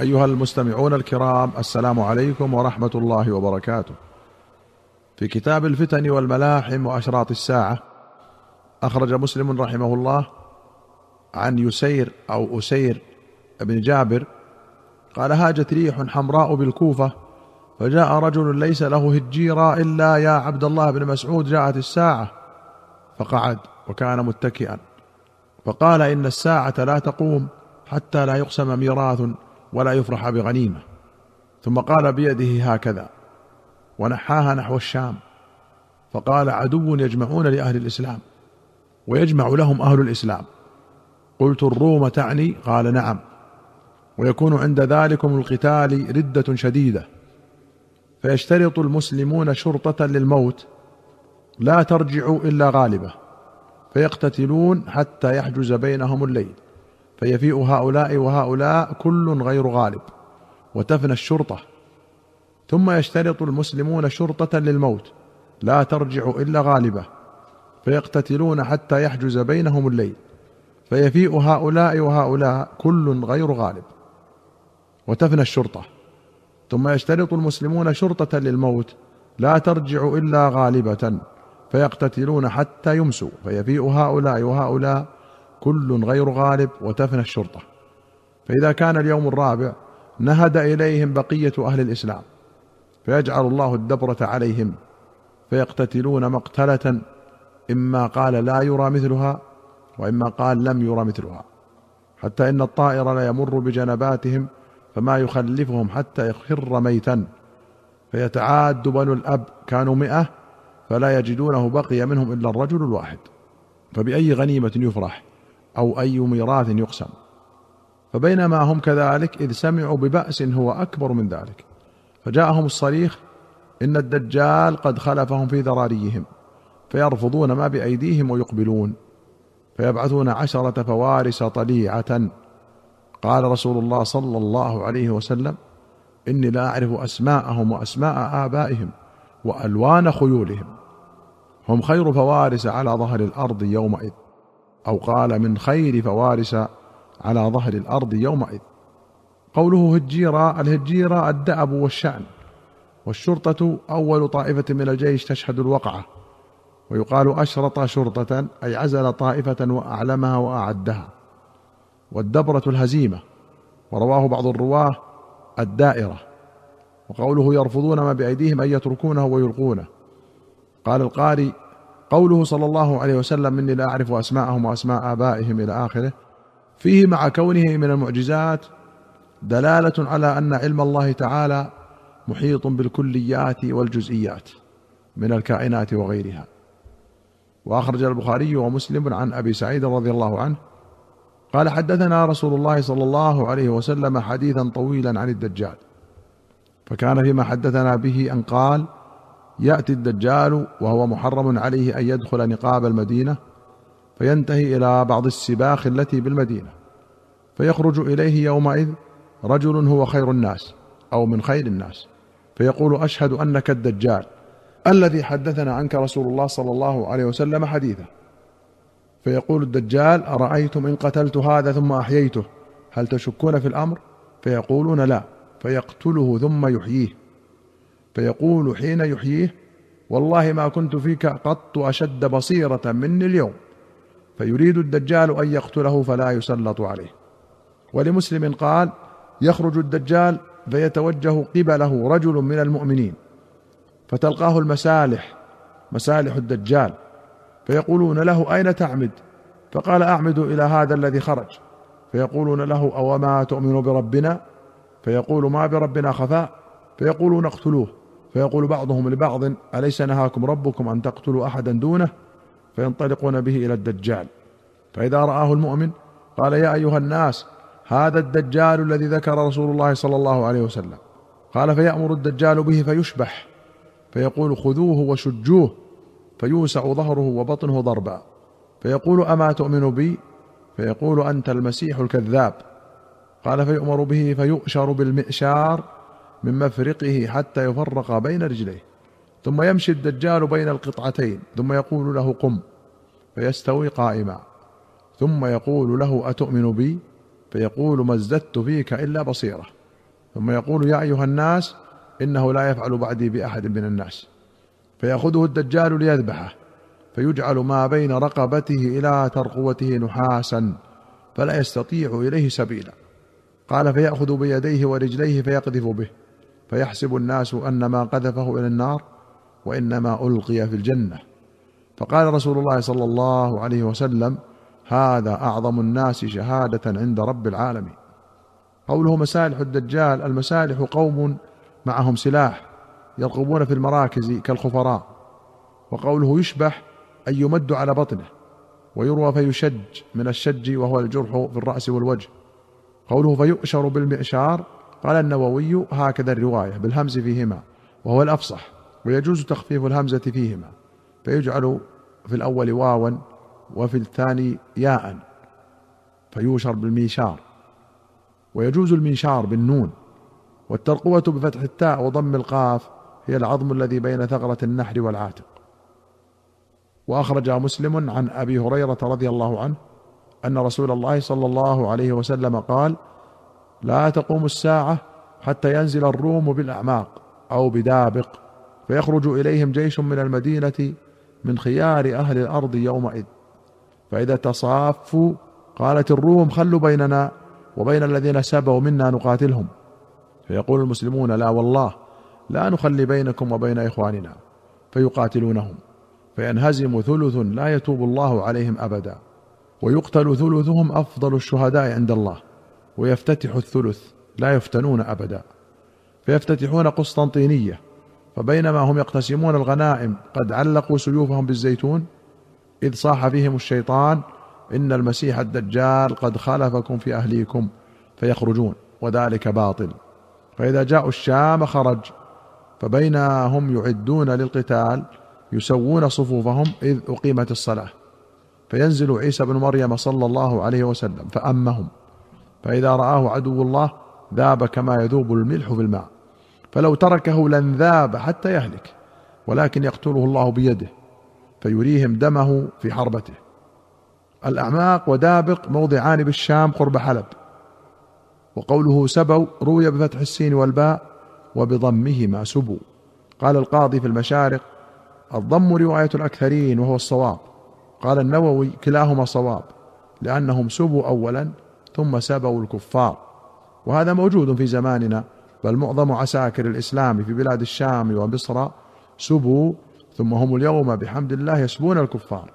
أيها المستمعون الكرام السلام عليكم ورحمة الله وبركاته. في كتاب الفتن والملاحم وأشراط الساعة أخرج مسلم رحمه الله عن يسير أو أسير بن جابر قال هاجت ريح حمراء بالكوفة فجاء رجل ليس له هجيرا إلا يا عبد الله بن مسعود جاءت الساعة فقعد وكان متكئا فقال إن الساعة لا تقوم حتى لا يقسم ميراث ولا يفرح بغنيمة. ثم قال بيده هكذا ونحاها نحو الشام. فقال عدو يجمعون لأهل الإسلام ويجمع لهم أهل الإسلام. قلت الروم تعني؟ قال نعم. ويكون عند ذلكم القتال ردة شديدة. فيشترط المسلمون شرطة للموت لا ترجع إلا غالبة. فيقتتلون حتى يحجز بينهم الليل. فيفيء هؤلاء وهؤلاء كل غير غالب وتفنى الشرطة. ثم يشترط المسلمون شرطة للموت لا ترجع إلا غالبة فيقتتلون حتى يحجز بينهم الليل. فيفيء هؤلاء وهؤلاء كل غير غالب وتفنى الشرطة. ثم يشترط المسلمون شرطة للموت لا ترجع إلا غالبة فيقتتلون حتى يمسوا. فيفيء هؤلاء وهؤلاء كل غير غالب وتفنى الشرطة. فإذا كان اليوم الرابع نهد إليهم بقية أهل الإسلام فيجعل الله الدبرة عليهم فيقتتلون مقتلة إما قال لا يرى مثلها وإما قال لم يرى مثلها. حتى إن الطائر لا يمر بجنباتهم فما يخلفهم حتى يخر ميتا. فيتعاد بنو الأب كانوا مئة فلا يجدونه بقي منهم إلا الرجل الواحد. فبأي غنيمة يفرح؟ أو أي ميراث يقسم. فبينما هم كذلك إذ سمعوا ببأس هو أكبر من ذلك. فجاءهم الصريخ إن الدجال قد خلفهم في ذراريهم فيرفضون ما بأيديهم ويقبلون فيبعثون عشرة فوارس طليعة. قال رسول الله صلى الله عليه وسلم إني لا أعرف أسماءهم وأسماء آبائهم وألوان خيولهم. هم خير فوارس على ظهر الأرض يومئذ. أو قال من خير فوارس على ظهر الأرض يومئذ. قوله هجيرة الهجيرة الدأب والشأن. والشرطة أول طائفة من الجيش تشهد الوقعة. ويقال أشرط شرطة أي عزل طائفة وأعلمها وأعدها. والدبرة الهزيمة. ورواه بعض الرواة الدائرة. وقوله يرفضون ما بأيديهم أن يتركونه ويلقونه. قال القاري قوله صلى الله عليه وسلم إني لا أعرف أسماءهم وأسماء آبائهم إلى آخره. فيه مع كونه من المعجزات دلالة على أن علم الله تعالى محيط بالكليات والجزئيات من الكائنات وغيرها. وأخرج البخاري ومسلم عن أبي سعيد رضي الله عنه قال حدثنا رسول الله صلى الله عليه وسلم حديثا طويلا عن الدجال فكان فيما حدثنا به أن قال يأتي الدجال وهو محرم عليه أن يدخل نقاب المدينة فينتهي إلى بعض السباخ التي بالمدينة فيخرج إليه يومئذ رجل هو خير الناس أو من خير الناس فيقول أشهد أنك الدجال الذي حدثنا عنك رسول الله صلى الله عليه وسلم حديثا. فيقول الدجال أرأيتم إن قتلت هذا ثم أحييته؟ هل تشكون في الأمر؟ فيقولون لا فيقتله ثم يحييه. فيقول حين يحييه والله ما كنت فيك قط أشد بصيرة مني اليوم. فيريد الدجال أن يقتله فلا يسلط عليه. ولمسلم قال يخرج الدجال فيتوجه قبله رجل من المؤمنين. فتلقاه المسالح مسالح الدجال. فيقولون له أين تعمد؟ فقال أعمد إلى هذا الذي خرج. فيقولون له أوما تؤمن بربنا؟ فيقول ما بربنا خفاء. فيقولون اقتلوه. فيقول بعضهم لبعض أليس نهاكم ربكم أن تقتلوا أحدا دونه؟ فينطلقون به إلى الدجال. فإذا رآه المؤمن قال يا أيها الناس هذا الدجال الذي ذكر رسول الله صلى الله عليه وسلم. قال فيأمر الدجال به فيشبح. فيقول خذوه وشجوه. فيوسع ظهره وبطنه ضربا. فيقول أما تؤمن بي؟ فيقول أنت المسيح الكذاب. قال فيؤمر به فيؤشر بالمئشار. من مفرقه حتى يفرق بين رجليه. ثم يمشي الدجال بين القطعتين ثم يقول له قم فيستوي قائما. ثم يقول له أتؤمن بي؟ فيقول ما ازددت فيك إلا بصيرة. ثم يقول يا أيها الناس إنه لا يفعل بعدي بأحد من الناس. فيأخذه الدجال ليذبحه فيجعل ما بين رقبته إلى ترقوته نحاسا فلا يستطيع إليه سبيلا. قال فيأخذ بيديه ورجليه فيقذف به. فيحسب الناس أن ما قذفه إلى النار وإنما ألقي في الجنة. فقال رسول الله صلى الله عليه وسلم هذا أعظم الناس شهادة عند رب العالمين. قوله مسالح الدجال المسالح قوم معهم سلاح يرقبون في المراكز كالخفراء. وقوله يشبح أن يمد على بطنه ويروى فيشج من الشج وهو الجرح في الرأس والوجه. قوله فيؤشر بالمئشار قال النووي هكذا الرواية بالهمز فيهما وهو الأفصح ويجوز تخفيف الهمزة فيهما فيجعل في الأول واوا وفي الثاني ياء فيوشر بالميشار ويجوز المنشار بالنون والترقوة بفتح التاء وضم القاف هي العظم الذي بين ثغرة النحر والعاتق. وأخرج مسلم عن أبي هريرة رضي الله عنه أن رسول الله صلى الله عليه وسلم قال لا تقوم الساعة حتى ينزل الروم بالأعماق أو بدابق فيخرج إليهم جيش من المدينة من خيار أهل الأرض يومئذ. فإذا تصافوا قالت الروم خلوا بيننا وبين الذين سبوا منا نقاتلهم. فيقول المسلمون لا والله لا نخلي بينكم وبين إخواننا. فيقاتلونهم. فينهزم ثلث لا يتوب الله عليهم أبدا. ويقتل ثلثهم أفضل الشهداء عند الله. ويفتتح الثلث لا يفتنون أبدا. فيفتتحون قسطنطينية فبينما هم يقتسمون الغنائم قد علقوا سيوفهم بالزيتون إذ صاح فيهم الشيطان إن المسيح الدجال قد خلفكم في أهليكم فيخرجون وذلك باطل. فإذا جاءوا الشام خرج فبينا هم يعدون للقتال يسوون صفوفهم إذ أقيمت الصلاة. فينزل عيسى بن مريم صلى الله عليه وسلم فأمهم فإذا رآه عدو الله ذاب كما يذوب الملح في الماء. فلو تركه لانذاب حتى يهلك ولكن يقتله الله بيده فيريهم دمه في حربته. الأعماق ودابق موضعان بالشام قرب حلب. وقوله سبوا روي بفتح السين والباء وبضمهما سبوا. قال القاضي في المشارق الضم رواية الأكثرين وهو الصواب. قال النووي كلاهما صواب لأنهم سبوا اولا ثم سبوا الكفار. وهذا موجود في زماننا بل معظم عساكر الإسلام في بلاد الشام ومصر سبوا ثم هم اليوم بحمد الله يسبون الكفار.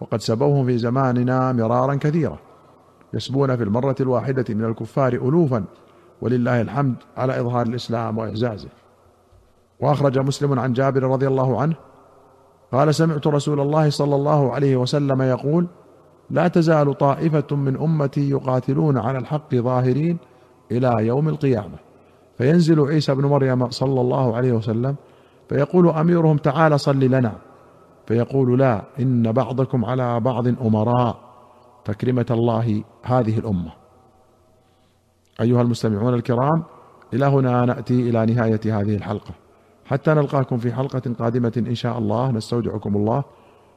وقد سبوهم في زماننا مرارا كثيرا يسبون في المرة الواحدة من الكفار ألوفا ولله الحمد على إظهار الإسلام وإعزازه. وأخرج مسلم عن جابر رضي الله عنه قال سمعت رسول الله صلى الله عليه وسلم يقول لا تزال طائفة من أمتي يقاتلون على الحق ظاهرين إلى يوم القيامة. فينزل عيسى بن مريم صلى الله عليه وسلم فيقول أميرهم تعالى صل لنا. فيقول لا إن بعضكم على بعض أمراء. تكرمة الله هذه الأمة. أيها المستمعون الكرام إلى هنا نأتي إلى نهاية هذه الحلقة. حتى نلقاكم في حلقة قادمة إن شاء الله. نستودعكم الله.